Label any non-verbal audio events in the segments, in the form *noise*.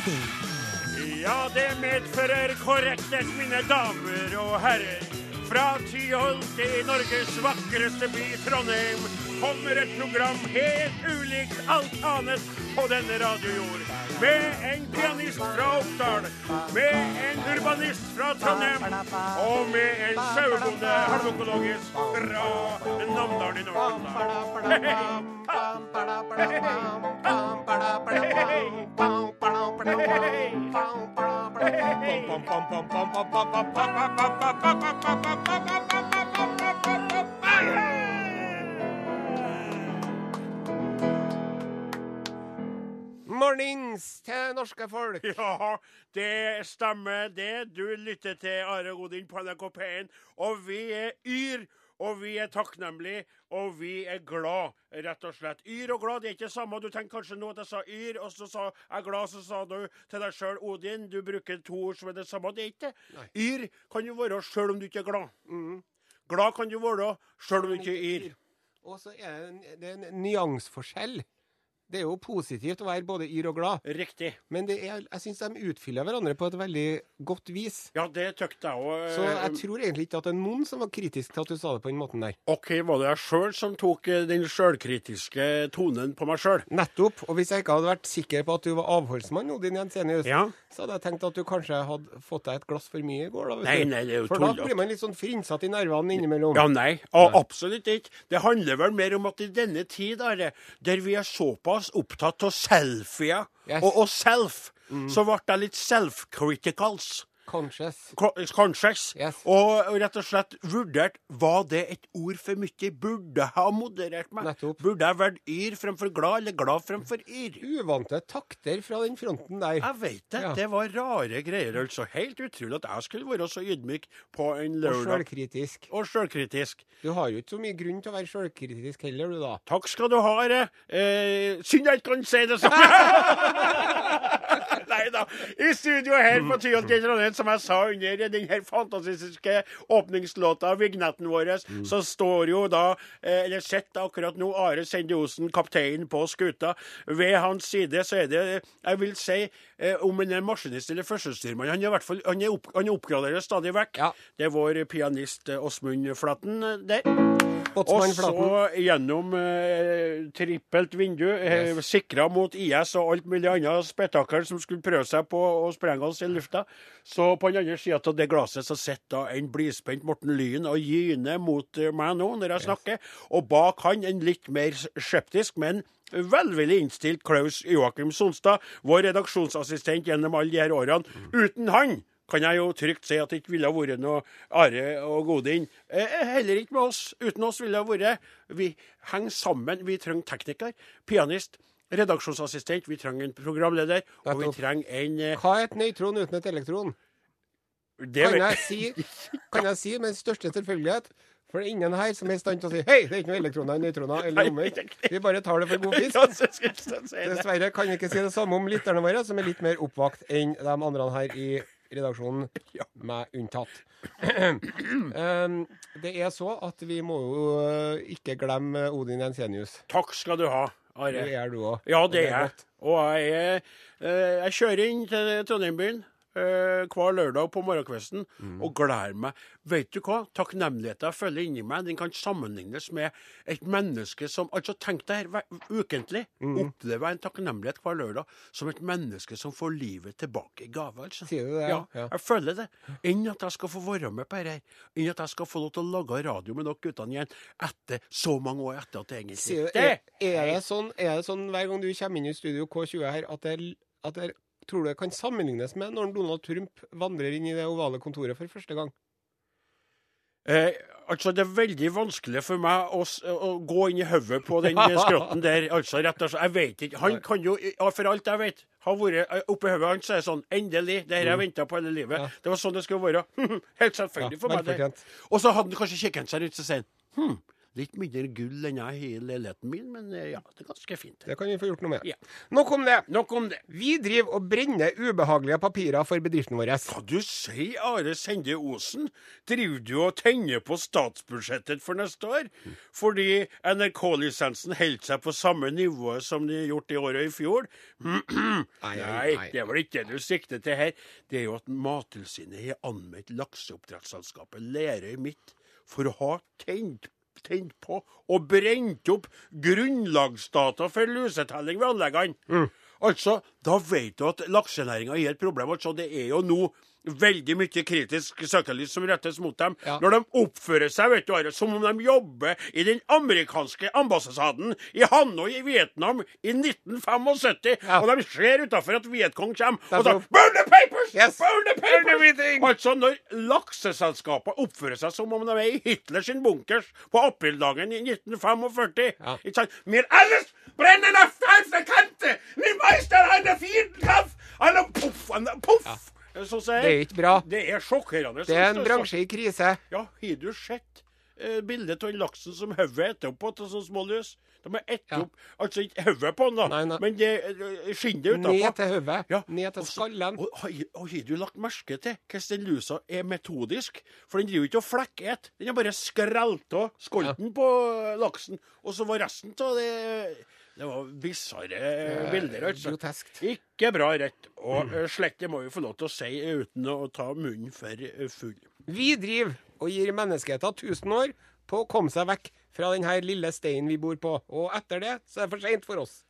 Odin. Ja, det medfører korrekthet, mine damer og herrer. Fra Tyholt i Norges vakreste by, Trondheim, kommer et program helt ulikt alt annet på denne radiojord. Med en pianist fra Oppdal, med en urbanist fra Trondheim og med en sauebonde halvøkologisk fra Namdalen i Nord-Trøndelag. Mornings til norske folk. Ja, det stemmer det. Du lytter til Are Godin på NRK P1, og vi er yr. Og vi er takknemlige, og vi er glad, rett og slett. Yr og glad det er ikke det samme. Du tenker kanskje nå at jeg sa yr, og så sa jeg glad, så sa du til deg sjøl Odin. Du bruker to ord som er det samme. Det er ikke det. Yr kan du være sjøl om du ikke er glad. Glad kan du være sjøl om du ikke er yr. Og så er det en, det er en nyanseforskjell. Det er jo positivt å være både yr og glad, Riktig. men det er, jeg syns de utfyller hverandre på et veldig godt vis. Ja, det tykte jeg òg. Så jeg tror egentlig ikke at det er noen som var kritisk til at du sa det på den måten der. OK, var det jeg sjøl som tok eh, den sjølkritiske tonen på meg sjøl? Nettopp. Og hvis jeg ikke hadde vært sikker på at du var avholdsmann, Odin Jensenius, Ja. så hadde jeg tenkt at du kanskje hadde fått deg et glass for mye i går. da, Nei, nei, det er jo For da blir man litt sånn frynsete i nervene innimellom. Ja, nei. Og absolutt ikke. Det handler vel mer om at i denne tid, Are, der vi er såpass opptatt av selfier og, og self, så ble jeg litt self-criticals. Conscious. Co- Conscious. Yes. Og rett og slett vurdert Var det et ord for mye? Burde ha moderert meg? Nettopp. Burde jeg vært yr fremfor glad, eller glad fremfor yr? Uvante takter fra den fronten der. Jeg vet det. Ja. Det var rare greier, altså. Helt utrolig at jeg skulle være så ydmyk på en lørdag. Og sjølkritisk. Og sjølkritisk. Du har jo ikke så mye grunn til å være sjølkritisk heller, du da. Takk skal du ha, Are. Eh, synd jeg ikke kan si det samme. *laughs* Nei da. I studio her på Tyholt i Trondheim, som jeg sa under den her fantastiske åpningslåta, vignetten vår, så står jo da, eh, eller sitter akkurat nå, Are Sende Osen, kaptein på skuta. Ved hans side så er det, jeg vil si, eh, om han er maskinist eller førstestyrmann, han er i hvert fall, han er, opp, han er oppgraderer stadig vekk. Ja. Det er vår pianist eh, Åsmund Flatten eh, der. Og så gjennom eh, trippelt vindu, eh, Yes. sikra mot IS og alt mulig annet spetakkel som skulle prøve seg på å sprenge oss i lufta. Så på den andre sida av det glasset så sitter en blidspent Morten Lyn og gyner mot eh, meg nå når jeg snakker. Og bak han en litt mer skeptisk, men velvillig innstilt Klaus Joakim Sonstad, vår redaksjonsassistent gjennom alle de her årene. Uten han kan jeg jo trygt si at det ikke ville ha vært noe Are og Godin. Eh, heller ikke med oss. Uten oss ville det ha vært Vi henger sammen. Vi trenger tekniker, pianist, redaksjonsassistent, vi trenger en programleder, og vi trenger en eh, Hva er et nøytron uten et elektron? det Kan jeg si, kan jeg si med største selvfølgelighet? For det er ingen her som er i stand til å si Hei, det er ikke noe elektroner eller nøytroner. Eller omvendt. Vi bare tar det for god fisk. Dessverre kan vi ikke si det samme om lytterne våre, som er litt mer oppvakt enn de andre her i redaksjonen, Ja. meg unntatt. *clears throat* um, det er så at vi må jo øh, ikke glemme Odin Jensenius. Takk skal du ha, Are. Det er du òg. Ja, det er jeg. Og jeg, eh, jeg kjører inn til Trondheim-byen eh, hver lørdag på morgenkvisten Mm. og gleder meg. Vet du hva? Takknemligheten jeg føler inni meg, den kan sammenlignes med et menneske som Altså, tenk deg her ukentlig. Mm. Opplever jeg en takknemlighet hver lørdag som et menneske som får livet tilbake i gave, altså. Sier du det, Ja, ja? Jeg føler det. Enn at jeg skal få være med på dette. Enn at jeg skal få lov til å lage radio med dere guttene igjen etter så mange år etter at det egentlig Sier du, Det er, er, det sånn, er det sånn hver gang du kommer inn i studio K20 her, at det, at det tror du det kan sammenlignes med når Donald Trump vandrer inn i det ovale kontoret for første gang? Eh, altså, Det er veldig vanskelig for meg å, å gå inn i hodet på den *laughs* skrotten der. altså, rett og slett. Jeg vet ikke. Han kan jo, for alt jeg vet, ha vært eh, oppi hodet hans så er det sånn Endelig! Det her jeg venta på hele livet. Mm. Ja. Det var sånn det skulle være. *laughs* Helt selvfølgelig Ja, for meg. Og så hadde han kanskje kikket seg rundt og sagt hm, Litt mindre gull enn jeg har i leiligheten min, men eh, ja, det er ganske fint. Det kan vi få gjort noe med. Ja. Nok om det. Nok om det. Vi driver og brenner ubehagelige papirer for bedriften vår. Hva du sier, Are Sende Osen? Driver du og tenner på statsbudsjettet for neste år? Fordi NRK-lisensen holder seg på samme nivå som de gjort i året i fjor? *clears throat* Nei, nei. det er vel ikke det du sikter til her. Det er jo at Mattilsynet har anmeldt lakseoppdrettsselskapet Lerøy Midt for å ha tent, tent på og brent opp grunnlagsdata for lusetelling ved anleggene. Altså, da vet du at laksenæringa har et problem. Altså, det er jo nå veldig mye kritisk søkelys som rettes mot dem. Ja. Når de oppfører seg vet du, som om de jobber i den amerikanske ambassaden i Hanoi i Vietnam i 1975, Ja. og de ser utafor at Vietcong kommer, er og så Burn the papers! Yes. Burn the papers! Altså, når lakseselskaper oppfører seg som om de er i Hitlers bunkers på aprildagen i 1945 Ja. ikke sant? Mir alles brennen auf false Kante! Ni Meister eine Vierkampf! Alle puff! alle puff! Så sier Det er ikke bra. Det er sjokkerende. Det er en bransje i krise. Ja, har du sett eh, bildet av laksen som hodet etter opp til sånne små lus? De er ett Ja. opp Altså ikke hodet på den, da, Nei, nei. men det skinner skinnet Ned til hodet. Ja, Ned til skallen. Og, har du lagt merke til hvordan den lusa er metodisk? For den driver ikke og flekker Den har bare skrelt av skolten på laksen. Og så var resten av det Det var bisarre bilder. altså. Groteskt. Ikke bra rett. Og slett, det må vi få lov til å si uten å ta munnen for eh, full. Vi driver og gir menneskeheten 1000 år på å komme seg vekk fra denne lille steinen vi bor på. Og etter det så er det for seint for oss.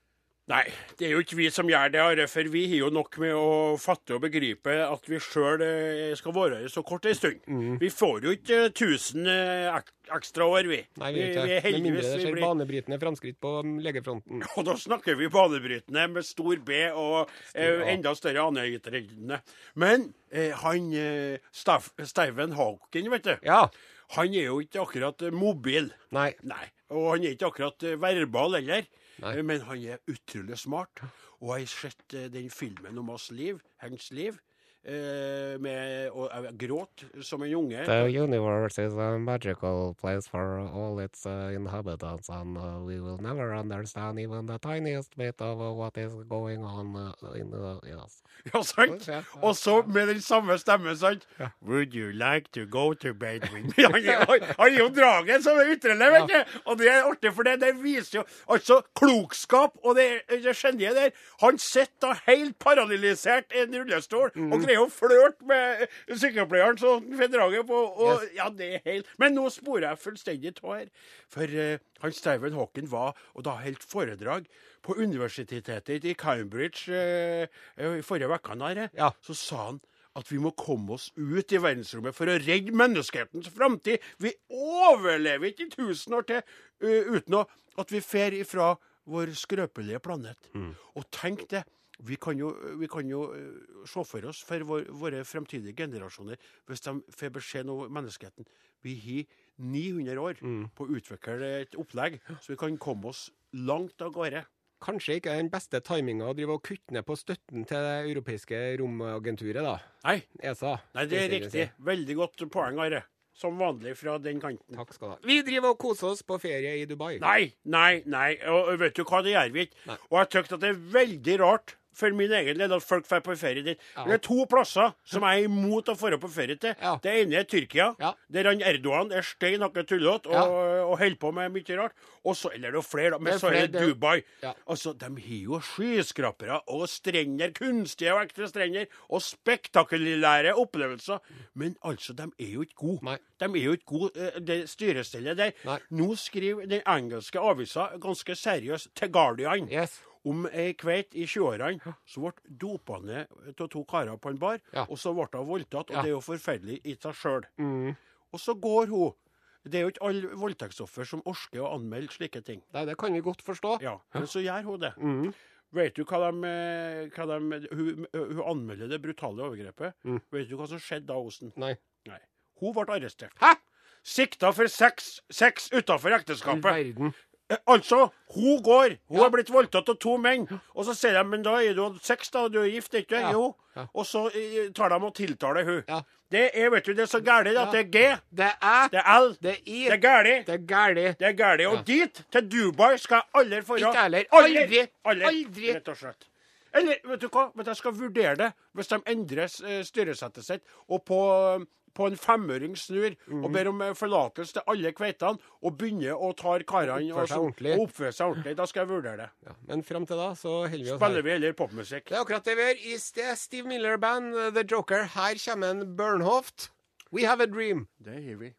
Nei, det er jo ikke vi som gjør det, Are, for vi har jo nok med å fatte og begripe at vi sjøl skal være her så kort ei stund. Mm. Vi får jo ikke 1000 eh, ekstra år, vi. Nei, vi vi, vi er. Med mindre det skjer blir banebrytende framskritt på legefronten. *laughs* Og da snakker vi banebrytende med stor B og stor enda større anerkjennende. Men eh, han Steven Hawking, vet du, Ja. han er jo ikke akkurat eh, mobil. Nei. Nei. Og han er ikke akkurat eh, verbal heller. Nei. Eh, Men han er utrolig smart. Og jeg har sett eh, den filmen om hans liv, hans liv. Eh, med, og gråt som en unge. The universe is a magical place for all its uh, inhabitants, and uh, we will never understand even the tiniest bit of uh, what is going on uh, in the yes. Ja, sant? Og så med den samme stemmen, sant? Would you like to go to bed with me? Han er jo dragen som er utrelle, vet du. Og det er artig, for det, det viser jo altså klokskap og det, det geniet der. Han sitter da helt paralysert i en rullestol og greier å flørte med sykepleieren som han får draget på. Og, ja, det er helt Men nå sporer jeg fullstendig av her. For uh, han Stephen Hawken var og da helt foredrag på universitetet i Cambridge eh, i forrige uke. Ja. Så sa han at vi må komme oss ut i verdensrommet for å redde menneskehetens framtid. Vi overlever ikke i tusen år til uh, uten å, at vi fer ifra vår skrøpelige planet. Og tenk det. Vi kan jo, vi kan jo eh, se for oss for vår, våre fremtidige generasjoner, hvis de får beskjed om menneskeheten Vi har 900 år på å utvikle et opplegg, så vi kan komme oss langt av gårde. Kanskje ikke den beste timinga å drive og kutte ned på støtten til det europeiske romagenturet, da. Nei, ESA. nei, det er riktig. Veldig godt poeng, Are. Som vanlig fra den kanten. Takk skal du ha. Vi driver og koser oss på ferie i Dubai. Nei, nei, nei. Og vet du hva, det gjør vi ikke. Og jeg syns det er veldig rart for min egen del at folk drar på ferie dit. Ja. Det er to plasser som jeg er imot å dra på ferie til. Ja. Det ene er Tyrkia, Ja. der han Erdogan er stein hakke tullete og, og holder på med mye rart. Og så eller det er flere, da. Men Det så er det det Dubai. Altså, De har jo skyskrapere og strender, kunstige og ekte strender, og spektakulære opplevelser. Men altså, de er jo ikke gode. Nei. De er jo ikke gode, eh, det styrestellet der. Nei. Nå skriver den engelske avisa ganske seriøst til Guardian Yes. Om ei kveit i 20-årene som ble dopa ned av to karer på en bar, Ja. og så ble hun voldtatt. Og Ja. det er jo forferdelig i seg sjøl. Mm. Og så går hun. Det er jo ikke alle voldtektsoffer som orker å anmelde slike ting. Nei, det kan vi godt forstå. Ja, Men så gjør hun det. Mm. Vet du hva de, eh, hva de hun, hun anmelder det brutale overgrepet. Mm. Vet du hva som skjedde da, Osen? Nei. Nei. Hun ble arrestert. Hæ? Sikta for sex, sex utafor ekteskapet. verden. Eh, Altså, hun går. Hun Ja. er blitt voldtatt av to menn. Og så sier de men da er du sex, da. og Du er gift, ikke Ja. Jo. Ja. Og så eh, tar de og tiltaler hun. Ja. Det er vet du, det er så gærent at det er G, Det er det er L, Det det er er gærent. Det er gærent. Det er gærent. Og dit, til Dubai, skal jeg aldri dra. Ikke heller. Aldri. Aldri. Aldri. Rett og slett. Eller, vet du hva? men jeg skal vurdere det hvis de endrer eh, styresettet sitt, og på, på en femøring snur mm. og ber om eh, forlatelse til alle kveitene, og begynner å ta karene og, så- og oppføre seg ordentlig. Da skal jeg vurdere det. Ja, men fram til da så holder vi oss Spiller her. vi heller popmusikk? Det er akkurat det vi gjør. I sted Steve Miller Band, uh, The Joker. Her kommer en Bernhoft. We have a dream. Det har vi.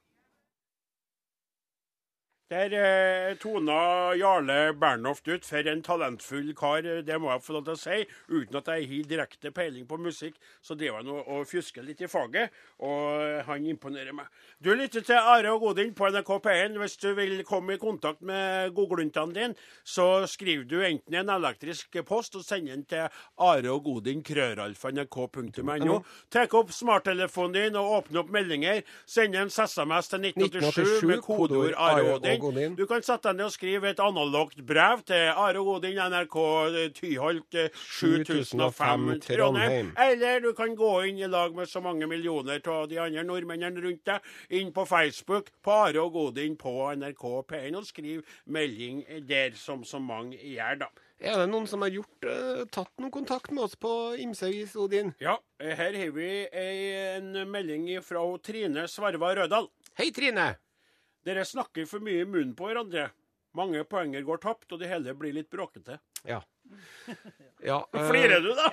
Der eh, tona Jarle Bernhoft ut for en talentfull kar, eh, det må jeg få lov til å si. Uten at jeg har direkte peiling på musikk, så driver han og, og fjusker litt i faget. Og eh, han imponerer meg. Du lytter til Are og Godin på NRK P1. Hvis du vil komme i kontakt med godgluntene dine, så skriver du enten en elektrisk post og sender den til Are og Godin, krøralfa.nrk.no. Tar opp smarttelefonen din og åpne opp meldinger. Send en SMS til 1987 med kodeord Are og Godin. Godin. Du kan sette deg ned og skrive et analogt brev til Are og Godin, NRK Tyholt eh, 7005 Trondheim. Trondheim. Eller du kan gå inn i lag med så mange millioner av de andre nordmennene rundt deg, inn på Facebook på Are og Godin på NRK P1 og skriv melding der, som så mange gjør, da. Er det noen som har gjort, uh, tatt noen kontakt med oss på ymse Odin? Ja, eh, her har vi en melding fra Trine Svarva Rødal. Hei, Trine. Dere snakker for mye i munnen på hverandre. Mange poenger går tapt, og det hele blir litt bråkete. Ja. ja *laughs* øh... Flirer du, da?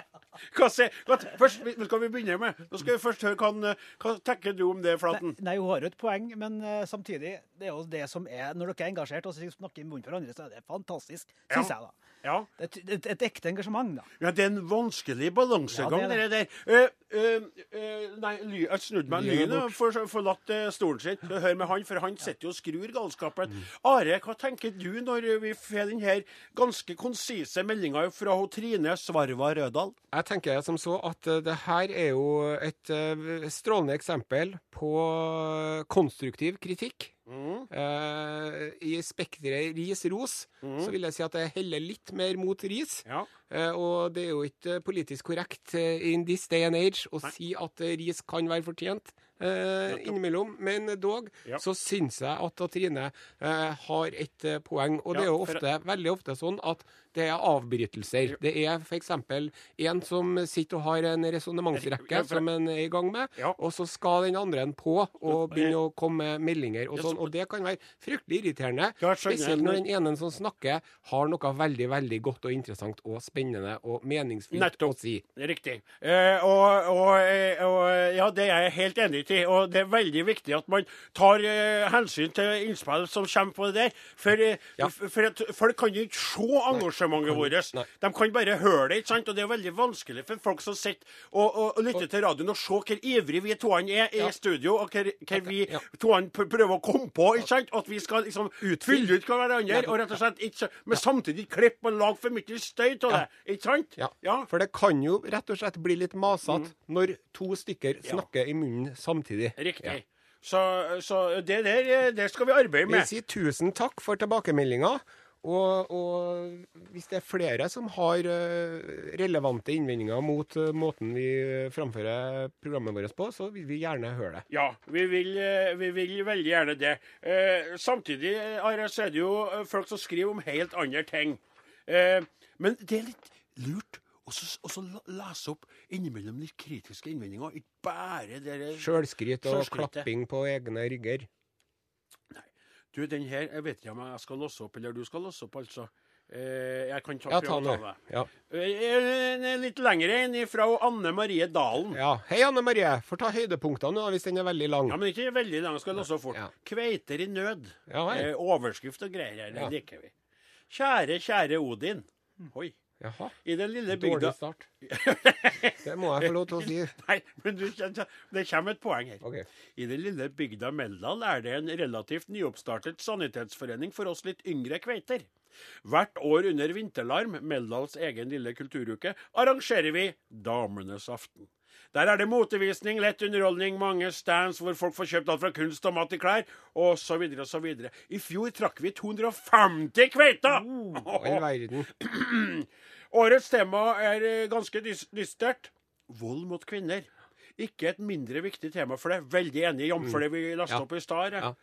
Hva, se, hva, først, vi- skal vi begynne med Nå skal vi først høre hva, eh, hva tenker du om det, Flaten? Nei, hun har jo et poeng, men uh, samtidig, det er jo det som er Når dere er engasjert og snakker i munnen på hverandre, så er det fantastisk, syns Ja. jeg, da. Ja. Det er et, et, et ekte engasjement, da. ja, det er en vanskelig balansegang, Ja, det det der. Uh, eh, eh, nei, ly, jeg snudde meg. lyn og har for, forlatt eh, stolen sin. Hør med han, for han sitter jo og skrur galskapen. Mm. Are, hva tenker du når vi får den her ganske konsise meldinga fra Trine Svarva Rødal? Jeg tenker som så at eh, det her er jo et eh, strålende eksempel på eh, konstruktiv kritikk. Mm. Eh, I spekteret ris-ros så vil jeg si at det heller litt mer mot ris. Ja. Uh, og det er jo ikke politisk korrekt eh, in this day and age å si at ris kan være fortjent eh, innimellom. Men dog Ja. så syns jeg at Trine eh, har et eh, poeng. Og det er jo ofte, veldig ofte sånn at det er avbrytelser. Det er f.eks. en som sitter og har en resonnementsrekke som en er i gang med, og så skal den andre en på og begynne å komme med meldinger og sånn. så- Og det kan være fryktelig irriterende. Spesielt når den ene som snakker, har noe veldig, veldig godt og interessant og spennende og meningsfylt å si. Riktig. Eh, og, og, eh, og ja, det er jeg helt enig i. Og det er veldig viktig at man tar eh, hensyn til innspill som kommer på det der. For, eh, Ja. f- for at folk kan jo ikke se engasjementet vårt. Nei. De kan bare høre det. ikke sant? Og det er veldig vanskelig for folk som sitter og, og, og lytter til radioen, og se hvor ivrig vi toene er i Ja. studio, og hvor, hvor vi Ja. toene pr- prøver å komme på. ikke sant? At vi skal liksom fylle ut hverandre, og rett og slett ikke, men samtidig klippe og lage for mye støy av det. Ikke sant? Ja. For det kan jo rett og slett bli litt masete når to stykker snakker i munnen samtidig. Riktig. Ja. Så, så det der det skal vi arbeide med. Vi sier tusen takk for tilbakemeldinga. Og, og hvis det er flere som har eh, relevante innvendinger mot eh, måten vi framfører programmet vårt på, så vil vi gjerne høre det. Ja, vi vil, eh, vi vil veldig gjerne det. Eh, samtidig eh, Are, så er det jo eh, folk som skriver om helt andre ting. Eh, men det er litt lurt å så- og så lese opp innimellom litt kritiske innvendinger. Ikke bare det Sjølskryt og Sjølskrytet. klapping på egne rygger. Nei. Du, den her Jeg vet ikke om jeg skal låse opp, eller du skal låse opp, altså. Eh, jeg kan ta, Ja, prøve ta å ta det. Ja. Eh, litt lengre enn fra Anne Marie Dalen. ja. Hei, Anne Marie. Får ta høydepunktene nå, hvis den er veldig lang. Ja, men ikke veldig lang. Skal låse opp fort. Ja. Kveiter i nød. Ja. Eh, overskrift og greier. Det Ja. liker vi. Kjære, kjære Odin. Oi. Jaha. I den lille bygda Dårlig start. *laughs* Det må jeg få lov til å si. *laughs* Nei, men du, det kommer et poeng her. OK. I den lille bygda Meldal er det en relativt nyoppstartet sanitetsforening for oss litt yngre kveiter. Hvert år under Vinterlarm, Meldals egen lille kulturuke, arrangerer vi Damenes aften. Der er det motevisning, lett underholdning, mange stands hvor folk får kjøpt alt fra kunst og mat til klær, osv. osv. I fjor trakk vi 250 kveiter! All verden. *clears throat* Årets tema er eh, ganske dys dystert. Vold mot kvinner. Ikke et mindre viktig tema for det. Veldig enig, jf. det vi lasta Ja. opp i stad. Ja.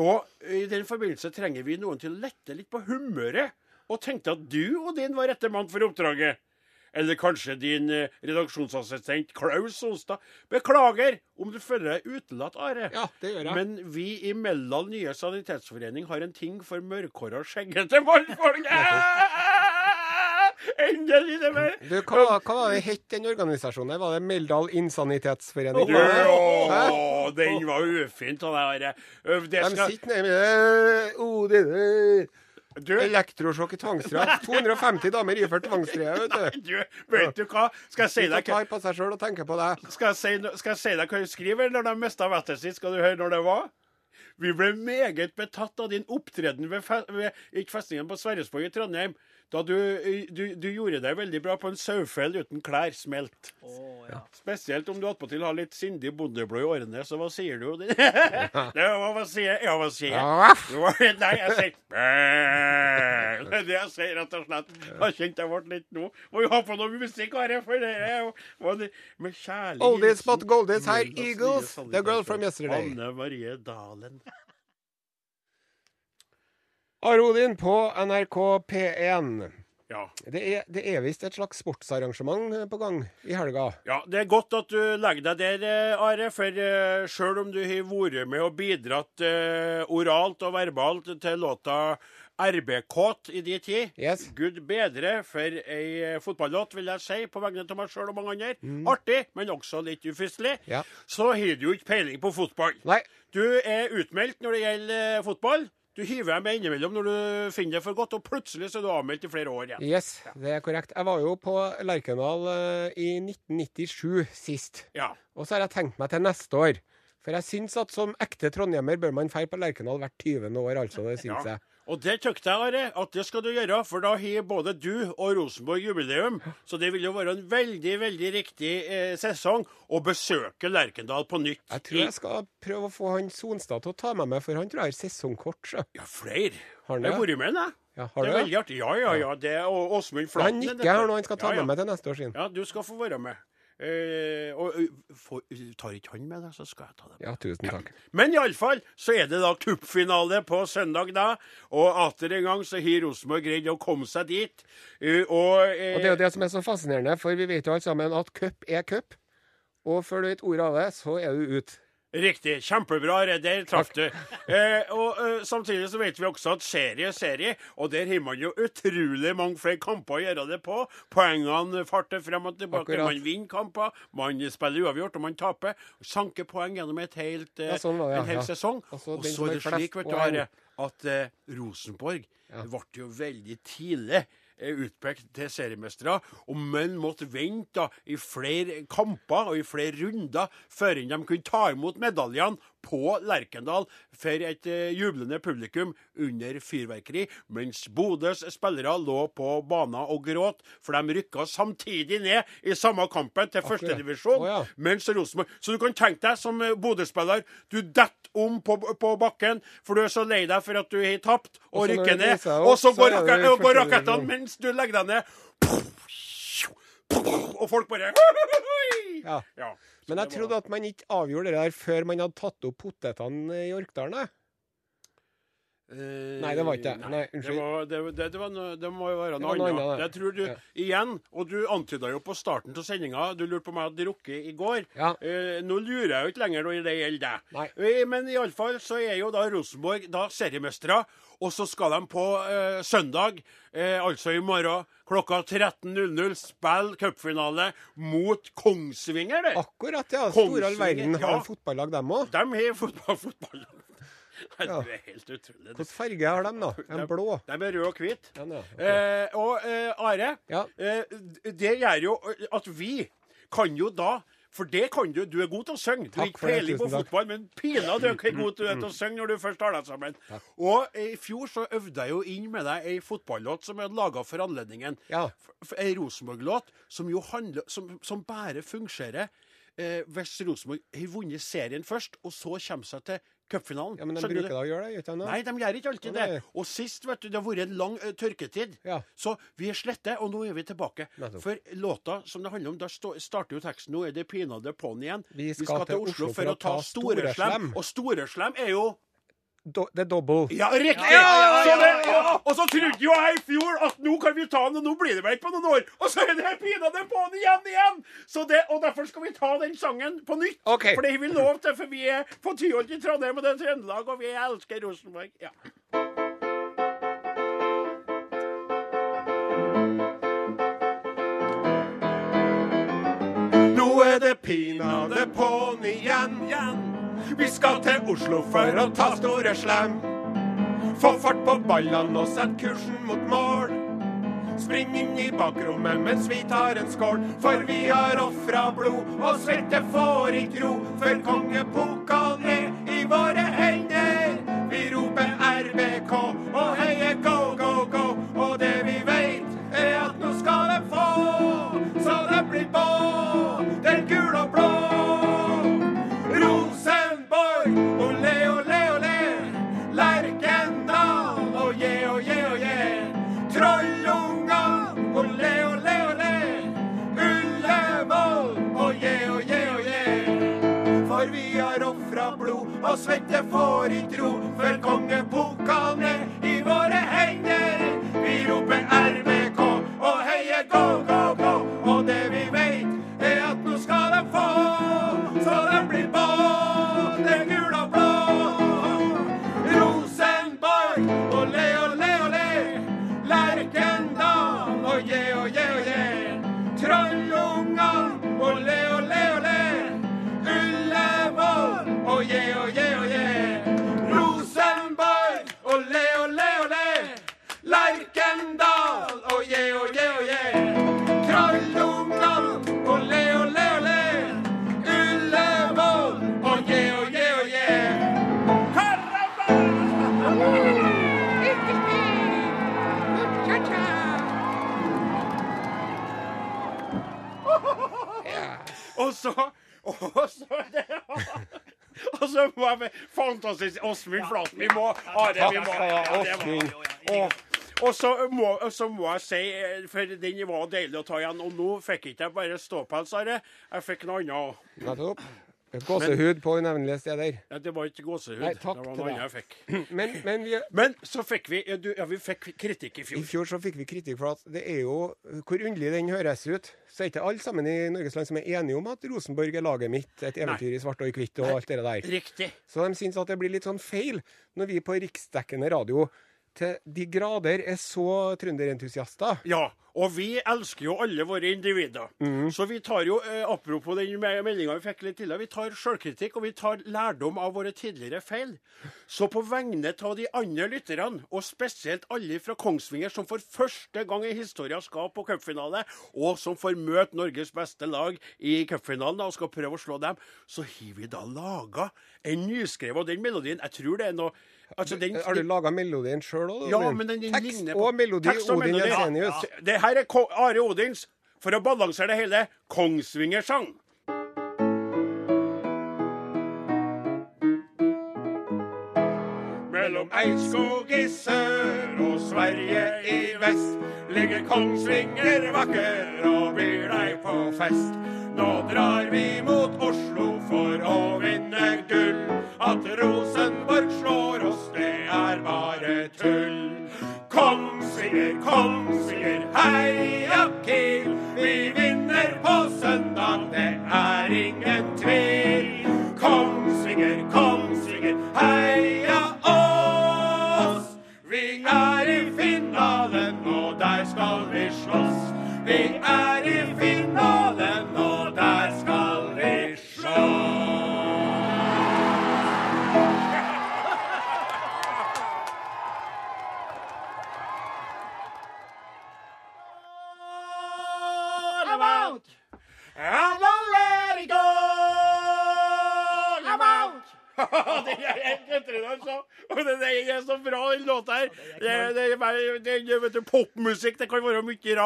Og i den forbindelse trenger vi noen til å lette litt på humøret. Og tenkte at du og din var rette mann for oppdraget. Eller kanskje din eh, redaksjonsassistent Klaus Sonstad. Beklager om du føler deg utelatt, Are. Ja, det gjør jeg. Men vi i Mellal nye sanitetsforening har en ting for mørkhåra, skjeggete mannfolk. *laughs* Endelig det mer. Du, hva, var- hva var det het den organisasjonen? Var det Meldal Insanitetsforening? Du, å, den var ufint av deg, Are. Ø, Det De skal sitter nede med det, det. Du, Elektrosjokk i tvangsdrakt. *laughs* 250 damer iført tvangstrøye, vet du. du, vet du hva? Skal jeg si Sitter deg og tar på seg sjøl og tenker på deg. Skal jeg si, no- skal jeg si deg hva hun skriver når de mista vettet sitt? Skal du høre når det var? Vi ble meget betatt av din opptreden ved, fe ved ikke festningen på Sverresborg i Trondheim. Da du, du, du gjorde deg veldig bra på en sauefell uten klær smelt. Oh, ja. Spesielt om du attpåtil har litt sindig bondeblod i årene, så hva sier du? *laughs* det, hva, hva sier jeg? Ja, hva sier jeg? Ja, *laughs* Nei, jeg sier Det er det jeg sier, rett og slett. Jeg kjente jeg ble litt nå. Må jo ha på noe musikk, Are, for det er jo med kjærlig Oldies but goldies her, Eagles, The Girl from Yesterday. Anne Marie Dalen. Are Odin på NRK P1. Ja. Det er, det er visst et slags sportsarrangement på gang i helga. ja, det er godt at du legger deg der, eh, Are. For uh, sjøl om du har vært med og bidratt eh, oralt og verbalt til låta RBK i de tid Yes. Gud bedre for ei eh, fotballåt, vil jeg si, på vegne av meg sjøl og mange andre. Artig, men også litt ufyselig. Mm. Ja. Så har du jo ikke peiling på fotball. Nei, Du er utmeldt når det gjelder eh, fotball. Du hiver dem innimellom når du finner det for godt, og plutselig så er du avmeldt i flere år igjen. yes, det er korrekt. Jeg var jo på Lerkendal eh, i 1997 sist. Ja. Og så har jeg tenkt meg til neste år. For jeg syns at som ekte trondhjemmer bør man feire på Lerkendal hvert 20. år, altså. Det syns Ja. jeg. Og det tykte jeg, Are, at det skal du gjøre, for da har både du og Rosenborg jubileum. Så det vil jo være en veldig, veldig riktig eh, sesong å besøke Lerkendal på nytt. Jeg tror jeg skal prøve å få han Sonstad til å ta med meg, for han tror jeg har sesongkort. Så. Ja, flere. Har han det? Jeg har vært med, jeg. Ja, Det har er det? veldig artig. Ja, ja, ja. Det er Åsmund Han Flaten. er nikker her nå, han skal ta ja, ja. med meg til neste år sin. Ja, du skal få være med. Eh, og for, tar ikke han med deg, så skal jeg ta det med. Ja, tusen takk. Men iallfall så er det da cupfinale på søndag, da. Og atter en gang så har Rosenborg greid å komme seg dit. Uh, og, eh, Og det er jo det som er så fascinerende, for vi vet jo alle sammen at cup er cup. Og før du vet ordet av det, så er du ute. Riktig. Kjempebra. Der traff du. Eh, og eh, Samtidig så vet vi også at serie er serie, og der har man jo utrolig mange flere kamper å gjøre det på. Poengene farter frem og tilbake. Akkurat. Man vinner kamper, man spiller uavgjort, og man taper. Sanker poeng gjennom et helt, eh, Ja, sånn det, ja, en hel ja. sesong. Og så Og så er det slik, vet du, at eh, Rosenborg ble jo veldig tidlig eh, utpekt til seriemestere, og menn måtte vente da, i flere kamper og i flere runder før de kunne ta imot medaljene på Lerkendal for et eh, jublende publikum under fyrverkeri, mens Bodøs spillere lå på banen og gråt, for de rykka samtidig ned i samme kampen til førstedivisjon. Oh, ja. Mens Rosenborg Så du kan tenke deg som eh, Bodø-spiller, du detter om på, på bakken, for du er så lei deg for at du har tapt og Og rykker ned. Og så går, går rakettene mens du legger deg ned. Og folk bare Ja. Ja. Men jeg trodde at man ikke avgjorde det der før man hadde tatt opp potetene i Orkdalen. Jeg. Nei, det var ikke det. Nei, unnskyld. Det, var, det, det, det, var noe, det må jo være noe annet. Jeg tror du, ja. igjen, og du antyda jo på starten av sendinga, du lurte på om jeg hadde drukket i går. Ja. Eh, nå lurer jeg jo ikke lenger når det gjelder deg. Nei. Eh, men iallfall så er jo da Rosenborg da seriemestere. Og så skal de på eh, søndag, eh, altså i morgen klokka 13.00, spille cupfinale mot Kongsvinger. det. Akkurat, ja. Store all verden har ja. fotballag, dem òg. De har fotball, fotball. *laughs* Ja. Det er helt utrolig. Hvilken farge har de, da? En blå? De er røde og hvite. Ja, ja, ok. Eh, og eh, Are, Ja. eh, det gjør jo at vi kan jo da for det kan du. Du er god til å synge. Du har ikke peiling på fotball, men pinadø hvor god du er til å synge når du først har deg sammen. Og i fjor så øvde jeg jo inn med deg ei fotballåt som er laga for anledningen. Ja. Ei Rosenborg-låt som jo handler Som, som bare fungerer eh, hvis Rosenborg har vunnet serien først, og så kommer seg til cupfinalen. Ja, Men de bruker da å gjøre det, gjør de? Nei, de gjør ikke alltid det. Og sist, vet du, det har vært en lang uh, tørketid. Ja. Så vi er slette, og nå er vi tilbake. Nettopp. For låta som det handler om, da starter jo teksten nå er det pinadø på'n igjen. Vi skal til Oslo for å ta Storeslem. Storeslem. Og Storeslem er jo Do, det er double. Ja, riktig! Ja, ja, ja, Så ja, ja. Og så trodde jo jeg i fjor at nå kan vi ta den, og nå blir det vel ikke på noen år. Og så er det pinadø på'n igjen igjen! Så det, og derfor skal vi ta den sangen på nytt. Okay. For det har vi lov til, for vi er på Tyholt i Trondheim, og det er Trøndelag, og vi elsker Rosenborg. Ja. Pinadø på'n igjen. Vi skal til Oslo for å ta store slem. Få fart på ballene og sett kursen mot mål. Spring inn i bakrommet mens vi tar en skål. For vi har ofra blod, og svette får ikke ro. Før kongepokalen er i våre hender. Vi roper RBK og heier svette får i tro, Før kongepokalen er i våre hender. Vi roper Åsmund Flaten. Vi må Are, vi må ja, og, og så må, så må jeg si, eh, for den var deilig å ta igjen, og nå fikk jeg ikke bare ståpels, Are. Jeg fikk noe annet òg. Gåsehud på unevnelige steder. Ja, det var ikke gåsehud. Nei, takk det var noe annet jeg fikk. *clears throat* Men, men vi, Men så fikk vi ja, du, ja, vi fikk kritikk i fjor. i fjor. fjor så fikk vi kritikk for at det er jo Hvor underlig den høres ut. Så er ikke alle sammen i Norges land som er enige om at Rosenborg er laget mitt, et eventyr i svart og i hvitt og alt det der. Riktig. Så de syns at det blir litt sånn feil når vi på riksdekkende radio til de grader er så trønderentusiaster. Ja, og vi elsker jo alle våre individer. Så vi tar jo, eh, apropos den me- meldinga vi fikk litt tidligere, vi tar sjølkritikk og vi tar lærdom av våre tidligere feil. Så på vegne av de andre lytterne, og spesielt alle fra Kongsvinger som for første gang i historien skal på cupfinale, og som får møte Norges beste lag i cupfinalen og skal prøve å slå dem, så har vi da laga en nyskrevet Og den melodien, jeg tror det er noe altså den, Har du laga melodien sjøl òg? ja, men den, den Tekst på- og melodi. Tekst og Odin melodi. Jensenius. Ja, Det her er Are Odins, for å balansere det hele, Kongsvingersang. Mellom Eidskog i sør og Sverige i vest ligger Kongsvinger vakker og byr deg på fest. Nå drar vi mot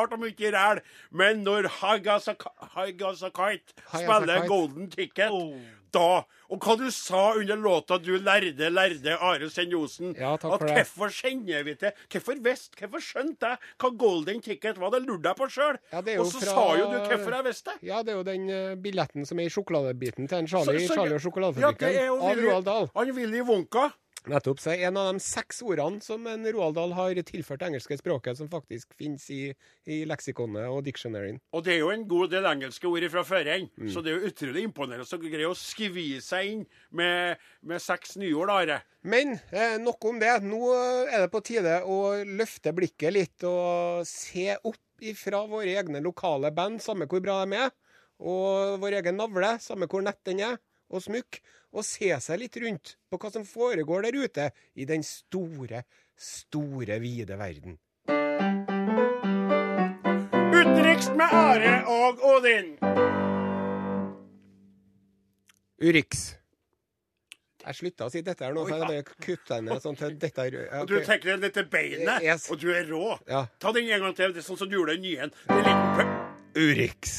rart og mye ræl, men når High As a Ki- High As a Kite High As a spiller Golden Ticket Oh. da Og hva du sa under låta, du lærde, lærde Are Senn-Osen. Ja, at hvorfor kjenner vi til Hvorfor visste, hvorfor skjønte jeg hva Golden Ticket var? Det lurte jeg på sjøl. Ja, og så fra- sa jo du hvorfor jeg visste det. Ja, det er jo den eh, billetten som er i sjokoladebiten til en Charlie, Så- så- Charlie og sjokoladefabrikken Ja, av Roald Dahl. Han Willy Wonka. Nettopp. Så en av de seks ordene som en Roald Dahl har tilført det engelske språket, som faktisk finnes i, i leksikonet og dictionaryen. Og det er jo en god del engelske ord fra før igjen, Mm. så det er jo utrolig imponerende å greie å skvie seg inn med, med seks nyord, Are. Men eh, nok om det. Nå er det på tide å løfte blikket litt og se opp ifra våre egne lokale band, samme hvor bra de er, og vår egen navle, samme hvor nett den er, og smykk, og se seg litt rundt på hva som foregår der ute i den store, store, vide verden. Utenriks med Are og Odin. Urix. Jeg slutta å si dette her nå, for jeg bare kutta ned sånn til dette her. *laughs* ja, Og du tenker deg dette beinet, Yes. og du er rå. Ja. Ta den en gang til, det er sånn som du gjorde den nye. Det er en liten. Urix.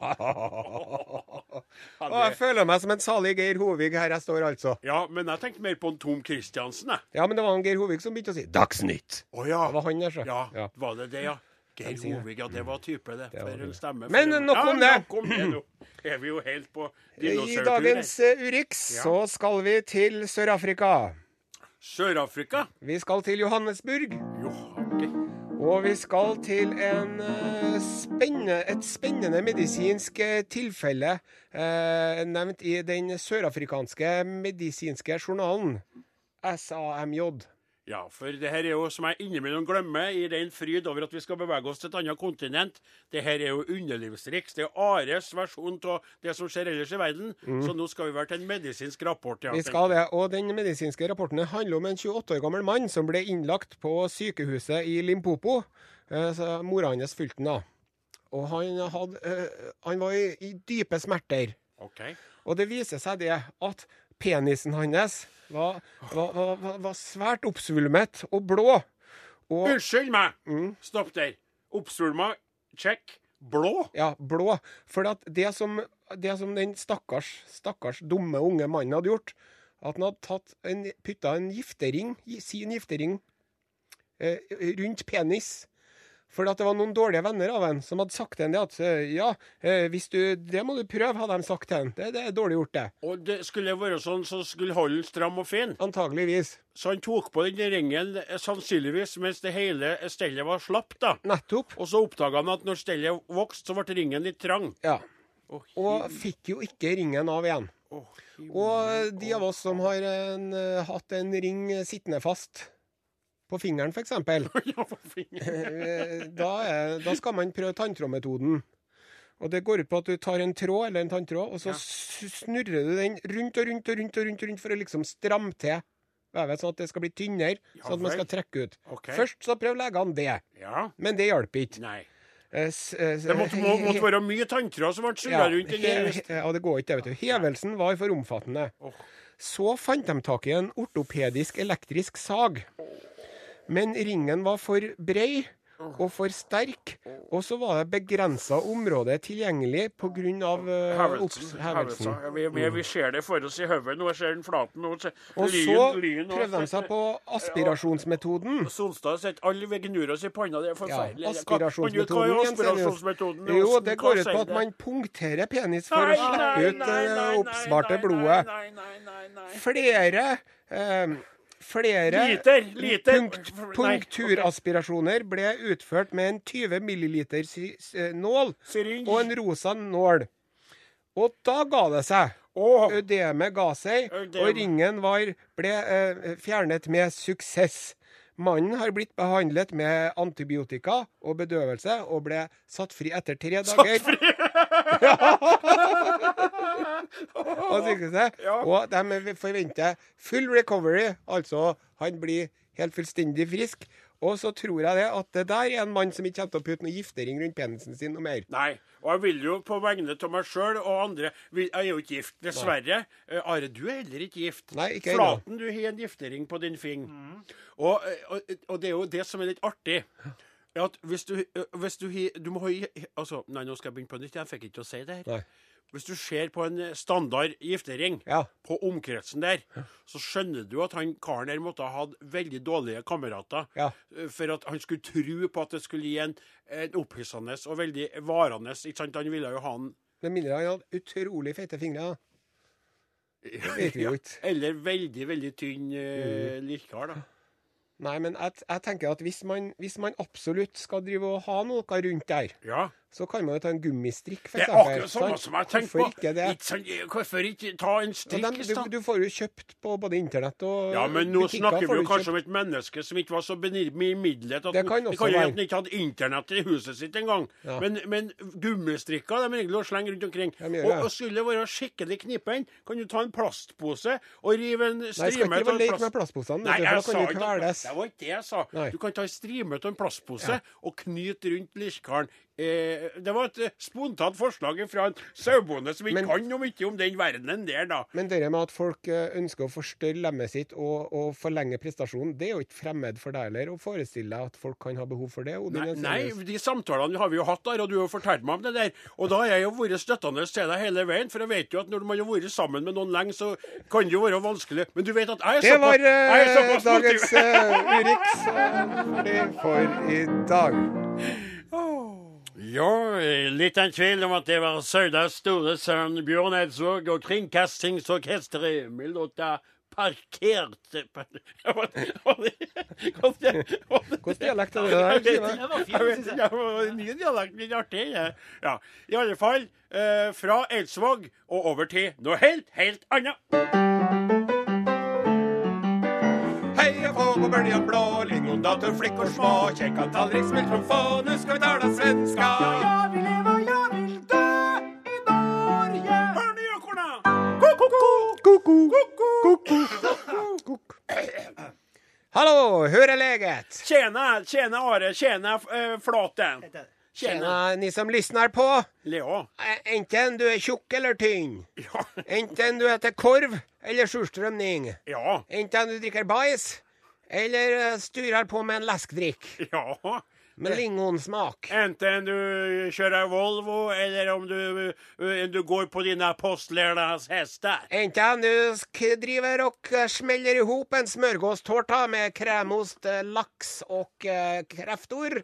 *laughs* Og jeg føler meg som en salig Geir Hovig her jeg står, altså. Ja, men jeg tenkte mer på en Tom Christiansen, jeg. Ja, men det var en Geir Hovig som begynte å si Dagsnytt. Å ja. Det var han der, så. Ja, Ja. var det det, ja? Geir. Hovig, ja, det var type, det. var For det. en stemme. Men nok om det. Nok om det nå. Er vi jo helt på I dagens eh, Urix Ja. så skal vi til Sør-Afrika. Sør-Afrika? Vi skal til Johannesburg. Jo, artig. Og vi skal til eh, spennende, et spennende medisinsk eh, tilfelle eh, nevnt i den sørafrikanske medisinske journalen SAMJ. Ja, for det her er jo, som jeg innimellom glemmer, i den fryd over at vi skal bevege oss til et annet kontinent, det her er jo underlivsriks. Det er Ares versjon av det som skjer ellers i verden. Så nå skal vi være til en medisinsk rapport. Ja, Mm. Vi skal det, og Den medisinske rapporten handler om en 28 år gammel mann som ble innlagt på sykehuset i Limpopo. Eh, Så Mora hans fulgte den, da. Og han, hadde, eh, han var i, i dype smerter. Ok. Og det viser seg det at penisen hans var, var, var, var, svært oppsvulmet og blå. Og Unnskyld meg! Mm. Stopp der. Oppsvulma, check. Blå? Ja, blå. For det som, det som den stakkars, stakkars dumme unge mannen hadde gjort, at han hadde tatt en, putta en giftering, sin giftering, eh, rundt penis. For det var noen dårlige venner av en som hadde sagt til det at eh, ja, eh, hvis du, det må du prøve, hadde de sagt til han. Det, det er dårlig gjort, det. Og det skulle være sånn så skulle holde stram og fin. Antageligvis. Så han tok på den ringen eh, sannsynligvis mens det hele stellet var slapt, da. Nettopp. Og så oppdaga han at når stellet vokste, så ble ringen litt trang. Ja. Oh, Og fikk jo ikke ringen av igjen. Oh. Og de av oss som har en, hatt en ring sittende fast på fingeren, f.eks. *laughs* Ja, på fingeren. *laughs* Eh, da, er, da skal man prøve tanntrådmetoden. Og Det går ut på at du tar en tråd eller en tanntråd, og så Ja. snurrer du den rundt og rundt og rundt og rundt, og rundt for å liksom stramme til vevet, sånn at det skal bli tynnere, Ja sånn at man skal trekke ut. Okay. Først så prøv legene det, Ja. men det hjalp ikke. Nei. Eh, eh, Det måtte, må, måtte være mye tanntråd som ble surra rundt. ja, det går ikke, vet du. Hevelsen var for omfattende. Oh. Så fant de tak i en ortopedisk elektrisk sag. Men ringen var for brei og for sterk, og så var det begrensa område tilgjengelig pga. Uh, Hevelsen. hevelsen. hevelsen. Vi, ser det for oss i hodet. Nå ser den flaten. Nå ser Og lyn, så lyn, prøvde de seg på aspirasjonsmetoden. Solstad sitter alle ved gnur oss i panna. Det er forferdelig. Ja, aspirasjonsmetoden, Hva Jens Jo, det går ut på at man punkterer penis for Nei, å slippe nei, ut det oppsvarte blodet. Nei, nei, nei, nei. Flere eh, Flere Liter, liter. punkt, punkturaspirasjoner ble utført med en 20 milliliter eh, nål Syring. og en rosa nål. Og da ga det seg. Ødemet ga seg, og ringen var, ble eh, fjernet med suksess. Mannen har blitt behandlet med antibiotika og bedøvelse og ble satt fri etter tre dager. og, fri! *laughs* Ja. og de forventer full recovery, altså han blir helt fullstendig frisk. Og så tror jeg det at det der er en mann som ikke kommer til å putte noe giftering rundt penisen sin noe mer. Nei. Og jeg vil jo på vegne av meg sjøl og andre vil, Jeg er jo ikke gift, dessverre. Eh, Are, du er heller ikke gift. Nei, ikke ennå. Flaten, du har en giftering på din fing. Og, eh, og, og det er jo det som er litt artig. er At hvis du, eh, hvis du, har- du må ha altså, Nei, nå skal jeg begynne på nytt. Jeg fikk ikke til å si det her. Nei. Hvis du ser på en eh, standard giftering Ja. på omkretsen der, så skjønner du at han karen der måtte ha hatt veldig dårlige kamerater. Ja. eh, For at han skulle tro på at det skulle gi en, en opphissende og veldig varende ikke sant? Han ville jo ha en Med mindre han hadde utrolig feite fingre. Det vet vi jo ikke. *laughs* Eller veldig, veldig tynn uh, lirkar, da. Nei, men jeg, jeg tenker at hvis man, hvis man absolutt skal drive og ha noe rundt der, Ja. Så kan man jo ta en gummistrikk, f.eks. Det er akkurat samme som jeg tenker på. ikke det? Ikke? Hvorfor ikke ta en strikk dem, du, du får jo kjøpt på både internett og Ja, men nå butikker snakker vi jo kanskje kjøpt. om et menneske som ikke var så bemidlet at Det kan det kan jo ikke hadde internett i huset sitt engang. Ja. Men, men gummistrikker de regler å slenge rundt omkring. Gjør Og, og skulle det være skikkelig knipen, kan du ta en plastpose og rive en strime av plast- med plastposene, Nei, jeg sa ikke det. Det var ikke det jeg sa. Nei. Du kan ta en strime av en plastpose og knyte rundt lirkaren. Eh, det var et eh, spontant forslag fra en sauebonde som ikke kan noe mye om den verdenen der, da. Men det med at folk eh, ønsker å forstørre lemmet sitt og, og forlenge prestasjonen, det er jo ikke fremmed for deg heller å forestille deg at folk kan ha behov for det. Nei, nei, de samtalene har vi jo hatt der, og du har jo fortalt meg om det der. Og da har jeg jo vært støttende til deg hele veien, for jeg vet jo at når man har vært sammen med noen lenge, så kan det jo være vanskelig. Men du vet at jeg er Det var såpass- jeg eh, såpass dagens uh, Urix for i dag. Ja, litt en tvil om at det var Saudas store sønn Bjørn Eidsvåg og Kringkastingsorkesteret med låta parkert *laughs* Hvilken dialekt er det der? Jeg vet Simen? ikke. Jeg det var ny dialekt, litt artig. Ja. ja. I alle fall, eh, fra Eidsvåg og over til noe helt, helt annet. På bøljan blå, lingondator, flickor små, Kjekka tallrik, smelt som få, nu skal vi tala svenska. Jeg vil leve, jeg vil dø i Norge. Hør nye korna. Ko-ko-ko! Hallo, hur är läget? Tjena, tjena Are, tjena uh, Flaten. Tjena. Ni som lyssnar på. Leo. Enten du är tjock eller tynn. Ja. Enten du äter korv eller surströmming. Ja. Enten du dricker bajs eller styrer på med en laskdrikk. *laughs* Ja. med lingonsmak. Enten du kjører Volvo, eller om du, eh, du går på dine apostlernas hester. Enten du driver og smeller i ihop en smørgåstårta med kremost, laks og och eh.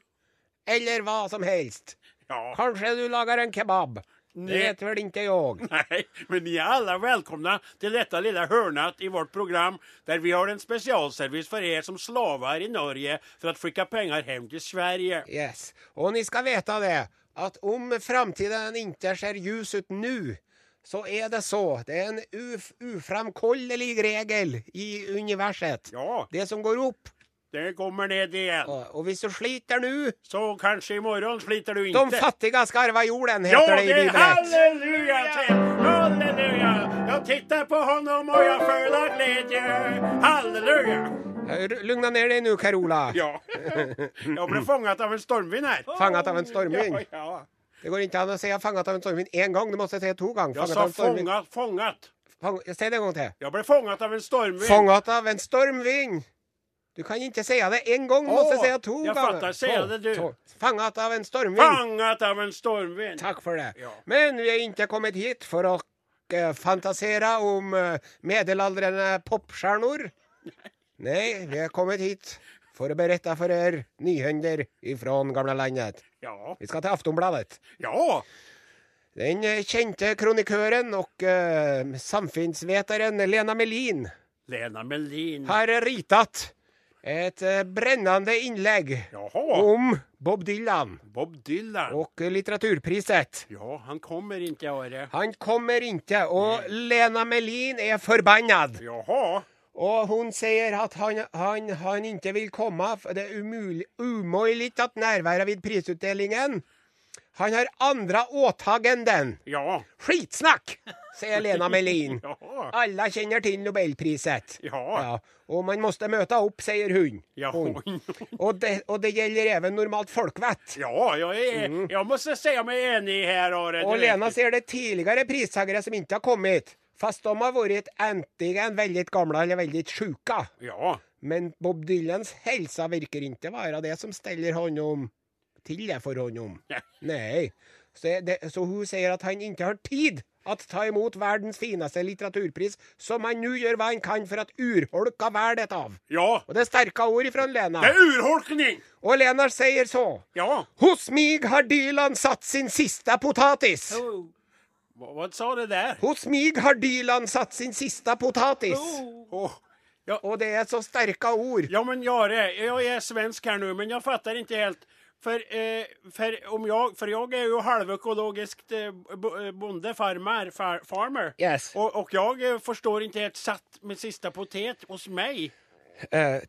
Eller hva som helst. Ja. Kanskje du lager en kebab. Det vet väl inte jag. *laughs* Nej, men ni är alla välkomna till detta lilla hörnat i vårt program där vi har en specialservice för er som slavar i Norge för att skicka pengar hem till Sverige. Yes. Och ni ska veta det, att om framtiden inte ser ljus ut nu, så är det så. Det är en uf uframkollelig regel i universet. Ja, Det som går upp. Det kommer ned igjen. Og, och hvis du sliter nå Så kanskje i morgen sliter du ikke. de fattige skal arve jorden, heter Ja, det i er halleluja til. Halleluja! Jag tittar på honom og jeg føler glede. Halleluja! Lugna ned deg nå, Carola. Ja. Jeg ble fångat av en stormvind her. Fanget av en stormvind. Ja, ja. Det går ikke an å si 'fanget av en stormvind en gang. du måtte si to ganger. Jeg sa fanget. fanget. Fång... Säg det en gang til. Jeg ble fångat av en stormvind. Fångat av en stormvind. Du kan ikke si det en gang, du måtte si jag gånger. fattar. Säga Två, det du. Fanget av en stormvind. Fanget av en stormvind. Takk for det. Ja. Men vi har ikke kommet hit for å fantasere fantasera om uh, medelåldrande Nei, Nej, vi har kommet hit for å berette for dere nyhender ifrån gamlelandet. Ja. Vi skal til Aftonbladet. Ja. Den eh, kjente kronikøren og uh, samfunnsvetaren Lena Melin Lena Melin. har ritat ett brennende innlegg Jaha. om Bob Dylan Bob Dylan. och eh, litteraturpriset. Ja, han kommer ikke i året. Han kommer ikke. Og Nei. Lena Melin er forbanna. Og hun sier at han, han, han ikke vil komme. det er umulig, umulig at närvara vid prisutdelningen. Han har andra åtaganden. Ja. Skitsnakk! sier Lena Melin. *laughs* Ja. Alle kjenner til Nobelpriset. Ja. Ja, Og man måste møte opp, sier hun. Ja. *laughs* hun. Og, det, og, det gjelder even normalt folkvett. Ja, jeg, mm. jeg måste si meg enig her. Are. og Lena sier ser det tidligere pristagare som ikke har kommet. Fast de har vært enten veldig gamle eller veldig sjuka. Ja. Men Bob Dylans helse virker ikke være det som steller hånd till det for honom. om. Nei. Så, det, så hun sier at han ikke har tid at ta imot verdens fineste litteraturpris, som han nå gjør hva han kan for att urholka värdet av. Ja. Og det er sterke ord ifrån Lena. Det er urholkning! Og Lena sier så. Ja. Hos mig har Dylan satt sin siste potatis. Oh. Hva sa det der? Hos mig har Dylan satt sin siste potatis. Åh. Ja, Og det er så sterke ord. ja, men Jare, jeg er svensk her nå, men jeg fatter ikke helt. För, eh, för, om jag, för jag är ju halvekologiskt eh, eh, bonde, farmer, far, farmer. Yes. Och, och jag förstår inte helt satt med sista potet hos mig. Uh.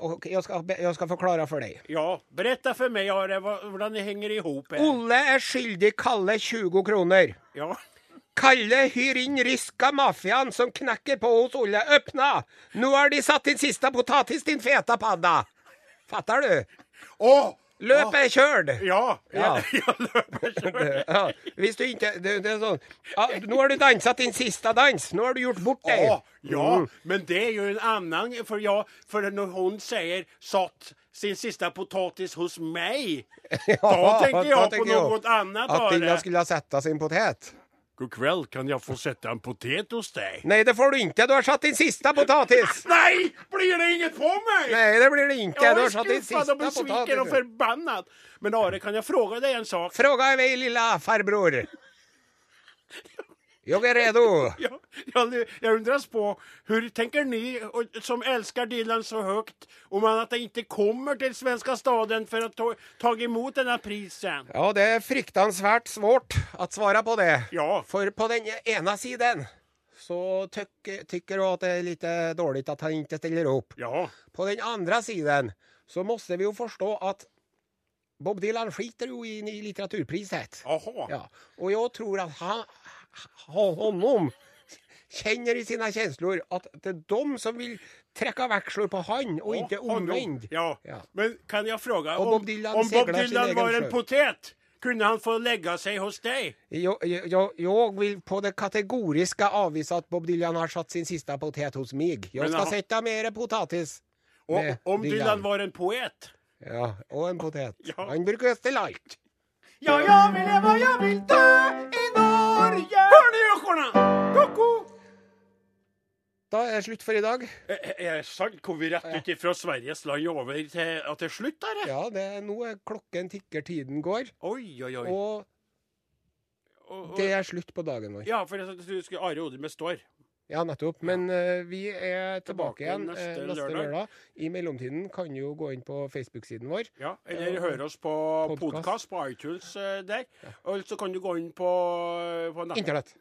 och jag, skal, jeg skal, forklare for deg. Ja, berätta for meg Are, hvordan det henger ihop hop. Olle er skyldig Kalle 20 kroner. Ja. Kalle hyr inn ryska mafiaen som knekker på hos Olle. Öppna! Nå har de satt din sista potatis, din feta padda. Fattar du? Åh! Løpet er kjørt! Ja, Ja. löper. Ja, *laughs* visst du ikke det, det er sånn. ah, Nå har du dansa din sista dans. Nå har du gjort bort deg! Ja, ja Mm. men det er jo en annan, For, ja, for når hun sier satt sin sista potatis hos meg', *laughs* da tenker jeg på tänker jag något annet. At. Dilla skulle ha satt sin potet. God kväll, kan jeg få sätta en potet hos deg? Nei, det får du ikke. Du har satt din sista potatis. *laughs* Nei! blir det inget på meg? Nei, det blir det ikke. Du har satt din sista Jeg er besviken og förbannad. Men Are, kan jeg fråga deg en sak? Fråga meg, lilla farbror. *laughs* Jag är redo. *laughs* Jag, jag, jag undrar på, hur tänker ni som älskar Dylan så högt om han att han inte kommer till svenska staden för att ta, ta emot denne prisen? Ja, det är fruktansvärt svårt att svara på det. Ja. För på den ena sidan så tycker, hun at det er litt dårlig at han ikke stiller opp. Ja, På den andre siden så måtte vi jo forstå at Bob Dylan skiter jo i, litteraturpriset. Ja, Og jeg tror at han, ha- honom kjenner i sine kjensler at det er de som vil trekke veksler på han og ikke omvendt. Ja. Ja. men kan jeg spørre om Bob Dylan om Bob Dylan var en potet, Kunne han få legge seg hos deg? Jeg vil jag vill på det kategoriske avvise at Bob Dylan har satt sin siste potet hos meg. Jeg Men sette mer potatis. Og om Dylan. Dylan var en poet? Ja, og en potet. Ja. Han bruker stille alt Ja, jeg vil leve, jeg vil dø i Norge! Hör ni ekorna? Koko! Da er det slutt for i dag. Er det sant? Kom vi rett ut fra Sveriges land over til at det er slutt, der? Ja, det er, nå klokken tikker, tiden går. Oi, oi, oi. Og Og- og- det er slutt på dagen vår. Ja, for jeg du skulle Are Odin består. Ja, nettopp. Men uh, vi er tilbake Tilbake igjen neste eh, neste lørdag. lørdag. I mellomtiden kan du jo gå inn på Facebook-siden vår. Ja, eller uh, høre oss på Podcast. podkast på iTunes uh, der. Og så kan du gå inn på, på Internett.